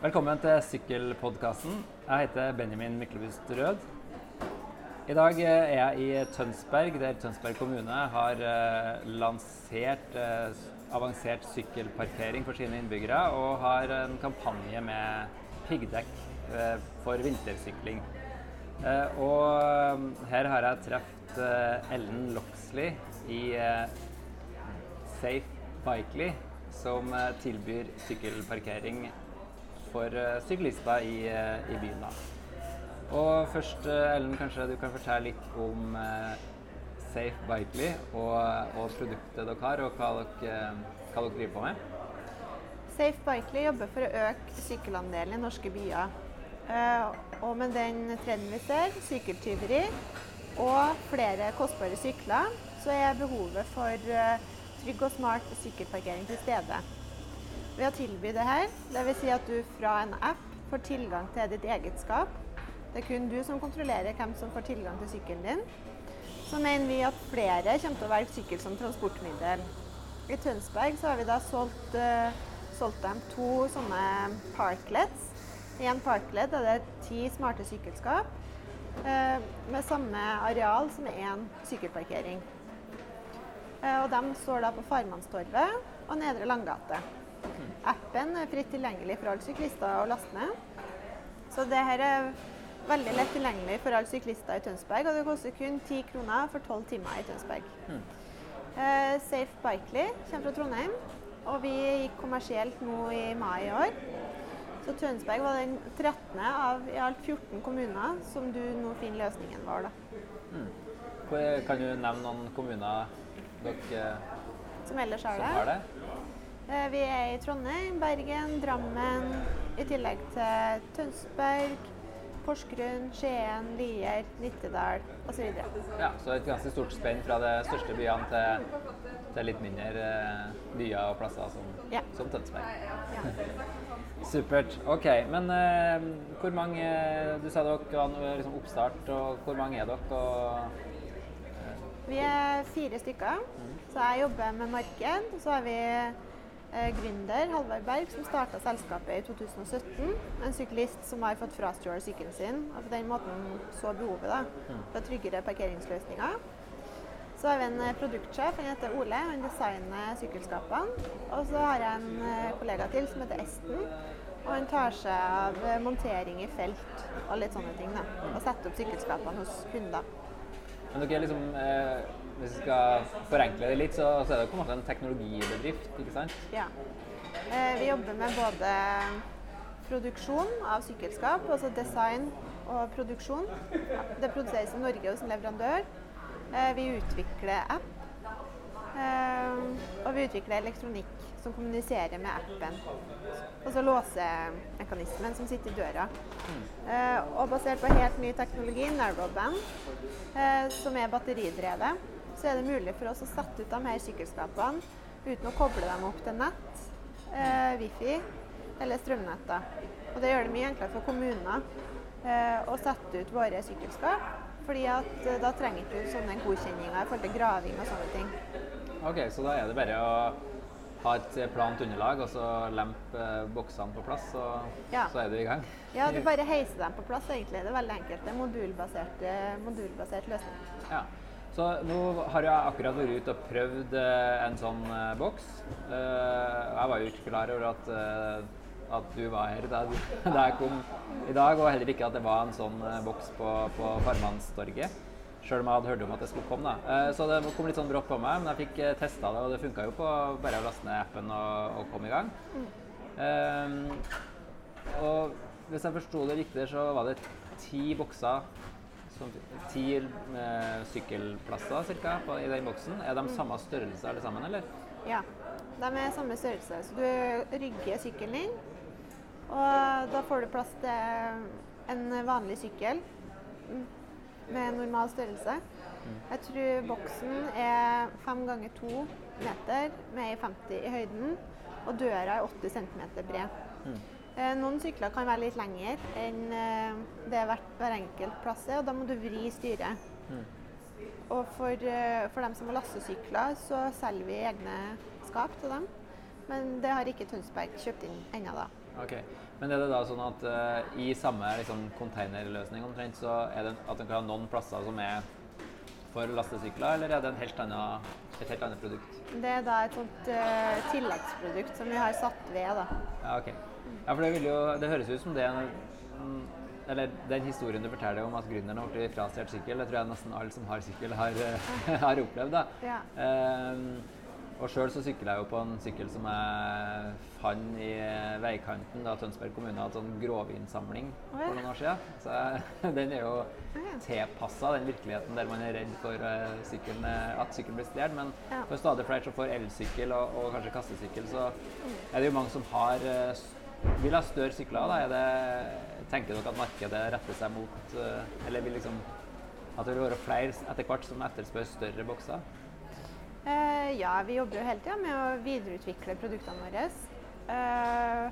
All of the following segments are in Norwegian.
Velkommen til Sykkelpodkasten. Jeg heter Benjamin Myklebust Rød. I dag er jeg i Tønsberg, der Tønsberg kommune har eh, lansert eh, avansert sykkelparkering for sine innbyggere, og har en kampanje med piggdekk eh, for vintersykling. Og her har jeg truffet Ellen Loxley i Safe Bikely, som tilbyr sykkelparkering for eh, syklister i, eh, i byen. Da. Og først, eh, Ellen, kanskje du kan fortelle litt om Safe Bikely og, og produktet dere har, og hva dere, hva dere driver på med. Safe Bikely jobber for å øke sykkelandelen i norske byer. Og med den trenden vi ser, sykkeltyveri og flere kostbare sykler, så er behovet for trygg og smart sykkelparkering til stede. Ved å tilby det her, dvs. Si at du fra en app får tilgang til ditt eget skap. Det er kun du som kontrollerer hvem som får tilgang til sykkelen din. Så mener vi at flere kommer til å velge sykkel som transportmiddel. I Tønsberg så har vi da solgt, uh, solgt dem to sånne parklets. I en parklet er det ti smarte sykkelskap uh, med samme areal som én sykkelparkering. Uh, og de står da på Farmannstorvet og Nedre Langgate. Appen er fritt tilgjengelig for alle syklister å laste ned. Så det her er veldig lett tilgjengelig for alle syklister i Tønsberg, og det koster kun 10 kroner for 12 timer i Tønsberg. Eh, Safe Bikely kommer fra Trondheim, og vi gikk kommersielt nå i mai i år. Så Tønsberg var den 13. av i alt 14 kommuner som du nå finner løsningen vår. da. Hvor- Kan du nevne noen kommuner dere Som ellers har som det. har det? Eh, Vi er i Trondheim, Bergen, Drammen, i tillegg til Tønsberg, Porsgrunn, Skien, Lier, Nittedal osv. Ja, så et ganske stort spenn fra de største byene til, til litt mindre eh, byer og plasser som, Ja. som Tønsberg. Ja. Supert. Ok, men eh, hvor mange Du sa dere var liksom oppstart, og hvor mange er dere? Og, Vi er fire stykker, så jeg jobber med marked. Og så har vi eh, gründer Halvard Berg, som starta selskapet i 2017. En syklist som har fått frastjålet sykkelen sin, og på den måten så behovet da, for tryggere parkeringsløsninger. Så har vi en eh, produktsjef, han heter Ole. Han designer sykkelskapene. Og så har jeg en eh, kollega til som heter Esten. Og han tar seg av eh, montering i felt og litt sånne ting. da. Og setter opp sykkelskapene hos kunder. men dere er liksom eh, Hvis vi skal forenkle det litt, så, så er det på en måte en teknologibedrift, ikke sant? Ja. Eh, vi jobber med både produksjon av sykkelskap, altså design og produksjon. Det produseres i Norge hos en leverandør. Eh, vi utvikler app. Eh, og vi utvikler elektronikk som kommuniserer med appen. Altså låsemekanismen som sitter i døra. Eh, og basert på helt ny teknologi, narrowband, eh, som er batteridrevet, så er det mulig for oss å sette ut de her sykkelskapene uten å koble dem opp til nett, eh, wifi eller strømnetter. Og det gjør det mye enklere for kommuner eh, å sette ut våre sykkelskap. fordi at eh, da trenger ikke sånne godkjenninger i forhold til graving og sånne ting. Ok, så da er det bare å ha et plant underlag og så lempe eh, boksene på plass, og Ja. så er du i gang? Ja, du bare heiser dem på plass, egentlig. Det er veldig enkelt. Det er modulbasert, modulbasert løsning. Ja. Så nå har jeg akkurat vært ute og prøvd eh, en sånn eh, boks. Eh, jeg var jo ikke klar over at, at du var her da, jeg kom i dag, og heller ikke at det var en sånn boks på, på Farmannstorget. Sjøl om jeg hadde hørt om at det skulle komme. da. Så det kom litt sånn brått på meg, men jeg fikk eh, testa det, og det funka jo på bare å laste ned appen og, og komme i gang. Eh, og hvis jeg forsto det riktig, så var det ti bokser som, Ti eh, sykkelplasser cirka, på, i den boksen. Er de samme størrelse alle sammen, eller? Ja, de er samme størrelse. Så du rygger sykkelen din, og da får du plass til en vanlig sykkel mm, med normal størrelse. Jeg tror boksen er fem ganger to meter med 1,50 i høyden, og døra er 80 cm bred. Eh, Noen sykler kan være litt lengre enn det det hvert, hver enkelt plass er, og da må du vri styret. Og for, eh, for dem som har lastesykler, så selger vi egne skap til dem. Men det har ikke Tønsberg kjøpt inn ennå, da. Ok, Men er det da sånn at uh, i samme liksom, containerløsning omtrent, så er det at en kan ha noen plasser som er for lastesykler, eller er det en helt annen, et helt annet produkt? Det er da et sånt uh, tilleggsprodukt som vi har satt ved. da. Ja, ok. Ja, for det, vil jo, det høres ut som det Eller den historien du forteller om at gründeren har blitt frastjålet sykkel, det tror jeg nesten alle som har sykkel, har, har opplevd. da. Ja. Um, og sjøl så sykler jeg jo på en sykkel som jeg fant i veikanten da Tønsberg kommune hadde sånn grovinnsamling ja. for noen år siden. Så jeg, den er jo Ja. tilpassa den virkeligheten der man er redd for eh, sykkelen, eh, at sykkelen blir stjålet. Men for stadig flere som får elsykkel og, og kanskje kastesykkel, så Mm. er det jo mange som har s- vil ha større sykler. Da. Det, tenker dere at markedet retter seg mot eh, Eller vil liksom at det vil være flere etter hvert som etterspør større bokser? Eh, ja, vi jobber jo hele tida med å videreutvikle produktene våre. Eh,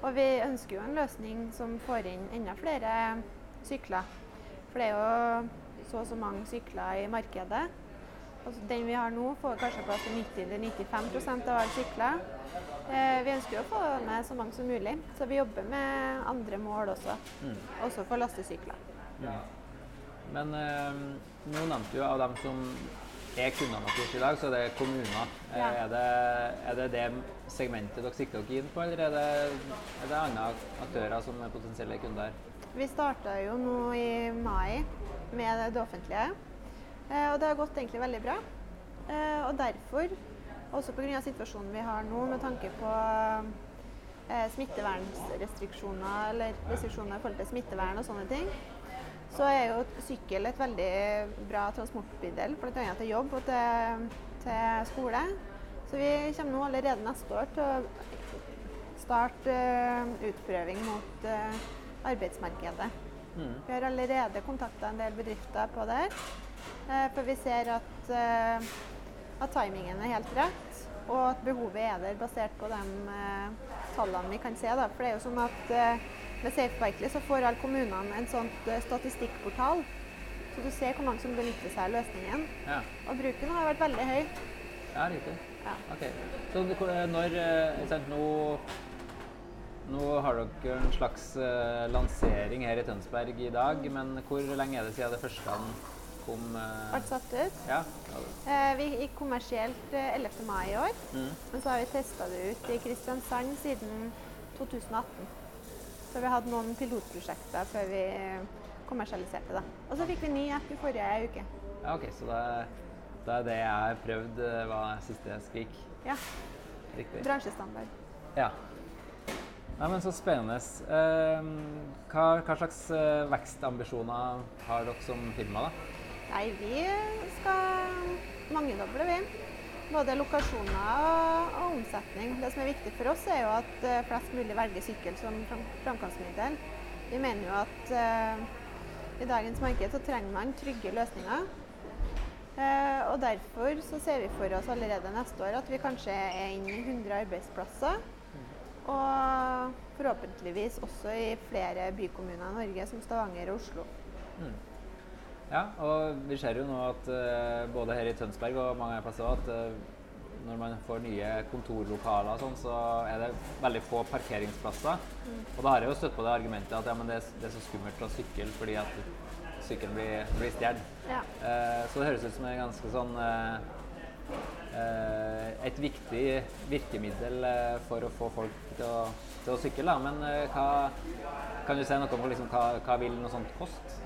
og vi ønsker jo en løsning som får inn enda flere sykler. For det er jo så og så mange sykler i markedet. Og den vi har nå, får kanskje plass til 90-95% av alle sykler. Eh, vi ønsker jo å få med så mange som mulig, så vi jobber med andre mål også. Mm. Også for lastesykler. Men eh, nå nevnte du av dem som er kundene deres i dag, så er det kommuner. Eh, Ja. Er, det, er det det segmentet dere sikter dere inn på, eller er det, er det andre aktører som er potensielle kunder? Vi starta jo nå i mai med det offentlige. Eh, og det har gått egentlig veldig bra. Eh, og derfor, også pga. situasjonen vi har nå med tanke på eh, smittevernrestriksjoner eller restriksjoner i forhold til smittevern og sånne ting, så er jo sykkel et veldig bra transportmiddel, bl.a. til jobb og til, til skole. Så vi kommer nå allerede neste år til å starte uh, utprøving mot uh, arbeidsmarkedet. Mm. Vi har allerede kontakta en del bedrifter på det, uh, for vi ser at, at timingen er helt rett, og at behovet er der basert på de eh, tallene vi kan se. Da. For det er jo sånn at eh, med Safe Berkeley så får alle kommunene en sånn eh, statistikkportal, så du ser hvor mange som benytter seg av løsningen. Ja. Og bruken har vært veldig høy. ja, riktig. Ja. Ok. Så når eh, nå, nå har dere en slags eh, lansering her i Tønsberg i dag, men hvor lenge er det siden det første den kom? eh, Ble satt ut. ja. Eh, vi gikk kommersielt eh, 11. mai i år. Mm. Men så har vi testa det ut i Kristiansand siden 2018. Så vi hatt noen pilotprosjekter før vi eh, kommersialiserte det. Og så fikk vi ny app i forrige uke. ja, ok. Så det, det er det jeg har prøvd, eh, var siste skrik. Ja, Riktig. bransjestandard. Ja. Nei, men Så spennende. Eh, hva, hva slags eh, vekstambisjoner har dere som firma? da? Nei, vi skal mangedoble, vi. Både lokasjoner og, og omsetning. Det som er viktig for oss, er jo at eh, flest mulig velger sykkel som fram framkomstmiddel. Vi mener jo at uh, i dagens marked så trenger man trygge løsninger. Uh, og derfor så ser vi for oss allerede neste år at vi kanskje er inne i 100 arbeidsplasser. Og forhåpentligvis også i flere bykommuner i Norge, som Stavanger og Oslo. Mm. Ja, og vi ser jo nå at eh, både her i Tønsberg og mange andre plasser at eh, når man får nye kontorlokaler og sånn, så er det veldig få parkeringsplasser. Og da har jeg jo støtt på det argumentet at ja, men det, er, det er så skummelt å sykle fordi at sykkelen blir, blir stjålet. Ja. Eh, så det høres ut som en ganske sånn eh, eh, Et viktig virkemiddel for å få folk til å, til å sykle. Da. Men eh, hva, kan du si noe om liksom, hva, hva vil noe sånt koste?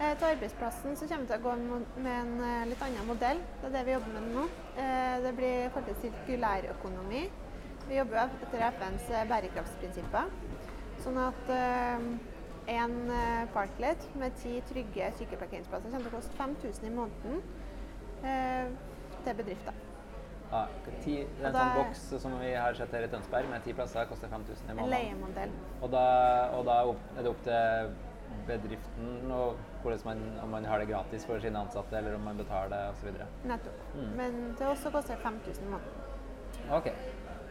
Eh, til arbeidsplassen så kommer vi til å gå med en eh, litt annen modell. Det er det vi jobber med nå. Eh, det blir forhold til sirkulærøkonomi. Vi jobber etter FNs bærekraftsprinsipper. Sånn at eh, en parklet med ti trygge sykkelparkeringsplasser kommer til å koste 5000 i måneden eh, til bedrifter. Ja, ti, det er en da- sånn boks som vi har sett her i Tønsberg med ti plasser, koster 5000 i En måneden. leiemodell. Og da, og da er det opp til bedriften og man, om man har det gratis for sine ansatte, eller om man betaler osv. Nettopp. Mm. Men det har også koster det 5000 i måneden. Ok.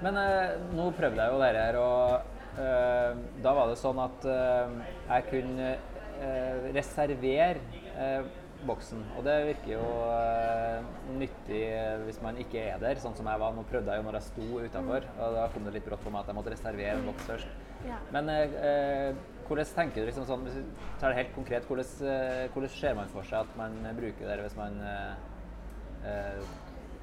Men eh, nå prøvde jeg jo dette her, og eh, da var det sånn at eh, jeg kunne eh, reservere eh, boksen. Og det virker jo uh, nyttig hvis man ikke er der, sånn som jeg var. Nå prøvde jeg jo når jeg sto utafor, mm. og da kom det litt brått på meg at jeg måtte reservere en boks først. Ja. Men uh, hvordan tenker du liksom sånn, hvis du tar det helt konkret, hvordan, hvordan ser man for seg at man bruker det hvis man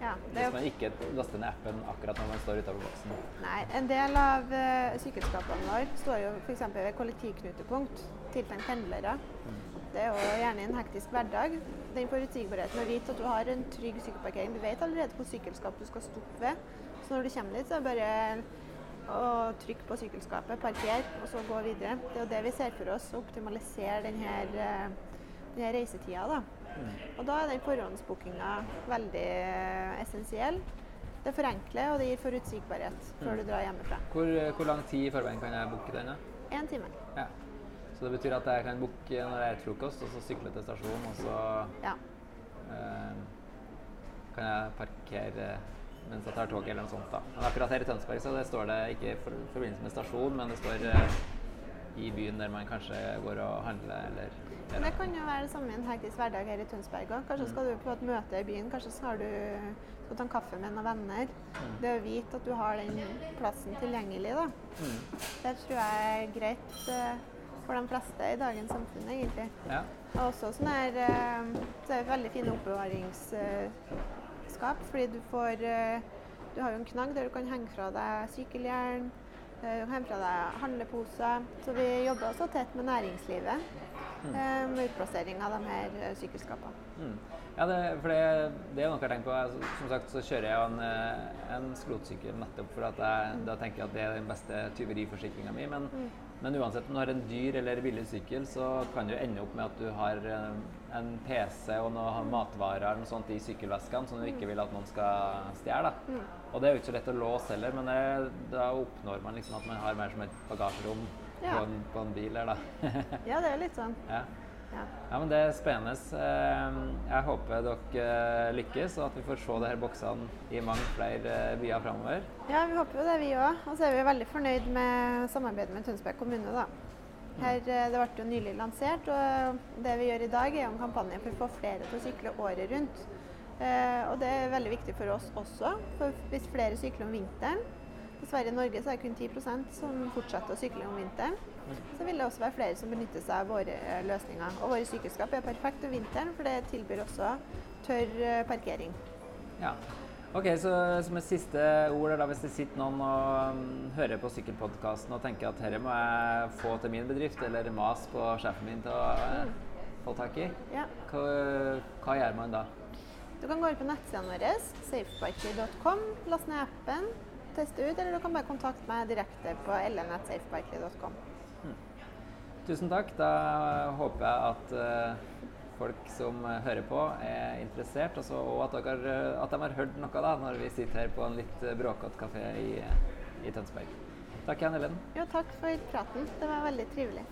ja, Hvis man ikke laster ned appen akkurat når man står utenfor boksen. Nei, En del av uh, sykkelskapene våre står jo f.eks. ved kollektivknutepunkt tiltenkt pendlere. Mm. Det er jo gjerne en hektisk hverdag. Den forutsigbarheten å vite at du har en trygg sykkelparkering. Du vet allerede hvor sykkelskap du skal stoppe ved. Så når du kommer dit, så er det bare å trykke på sykkelskapet, parkere og så gå videre. Det er jo det vi ser for oss, å optimalisere denne, eh, denne reisetida. da. Mm. Og da er den forhåndsbookinga veldig eh, essensiell. Det forenkler, og det gir forutsigbarhet før mm. du drar hjemmefra. Hvor, eh, hvor, lang tid i forveien kan jeg booke den? Én time. Ja. Så det betyr at jeg kan booke når jeg er frokost, og så sykle til stasjonen, og så ja. eh, kan jeg parkere mens jeg tar tog eller noe sånt. da. Men akkurat her i Tønsberg så det står det ikke i for, forbindelse med stasjon, men det står eh, i byen der man kanskje går og handler eller men det kan jo være det samme i en hektisk hverdag her i Tønsberg òg. Kanskje skal du på et møte i byen, kanskje skal du skal ta en kaffe med noen venner. Mm. Det å vite at du har den plassen tilgjengelig, da. Mm. Det tror jeg er greit uh, for de fleste i dagens samfunn, egentlig. Ja. Og også sånn her uh, Så er det veldig fine oppbevaringsskap, fordi du får uh, Du har jo en knagg der du kan henge fra deg sykkelhjelm, henge fra deg handleposer. Så vi jobber også tett med næringslivet mm. Eh, med utplassering av de her eh, sykkelskapene. Mm. Ja, det, for det, det, er noe jeg har tenkt på. Altså, som sagt så kjører jeg en, eh, en skrotsykkel nettopp for at jeg mm. da tenker jeg at det er den beste tyveriforsikringa mi. Men, mm. Men, uansett om du har en dyr eller billig sykkel, så kan jo ende opp med at du har en PC og noe matvarer eller noe sånt i sykkelveskene som du ikke vil at noen skal stjele. Mm. Og det er jo ikke så lett å låse heller, men det, da oppnår man liksom at man har mer som et bagasjerom ja. på, en, på, en, bil her, da. ja, det er litt sånn. Ja. Ja. ja. men Det er spennende. Ehm, jeg håper dere eh, lykkes, og at vi får se de her boksene i mange flere eh, byer framover. Ja, vi håper jo det, vi òg. Og så er vi veldig fornøyd med samarbeidet med Tønsberg kommune. da. Her, eh, det ble jo nylig lansert, og det vi gjør i dag er en kampanje for å få flere til å sykle året rundt. og det er veldig viktig for oss også. For hvis flere sykler om vinteren, I Norge så er det kun 10% som fortsetter å sykle om vinteren. Så vil det også være flere som benytter seg av våre eh, løsninger. Og våre sykkelskap er perfekt om vinteren, for det tilbyr også tørr eh, parkering. Ja. Ok, så Som et siste ord, da, hvis det sitter noen og um, hører på sykkelpodkasten og tenker at dette må jeg få til min bedrift, eller mas på sjefen min til å uh, få tak i, ja. hva, hva, gjør man da? Du kan gå over på nettsidene våre, safebiker.com, laste ned appen teste ut, eller du kan bare kontakte meg direkte på ln.safebikely.com. Mm. Tusen takk. Da håper jeg at uh, folk som hører på, er interessert, også, og at, dere, at, de har hørt noe da, når vi sitter her på en litt bråkete kafé i, i Tønsberg. Takk igjen, Ellen. Jo, takk for praten. Det var veldig trivelig.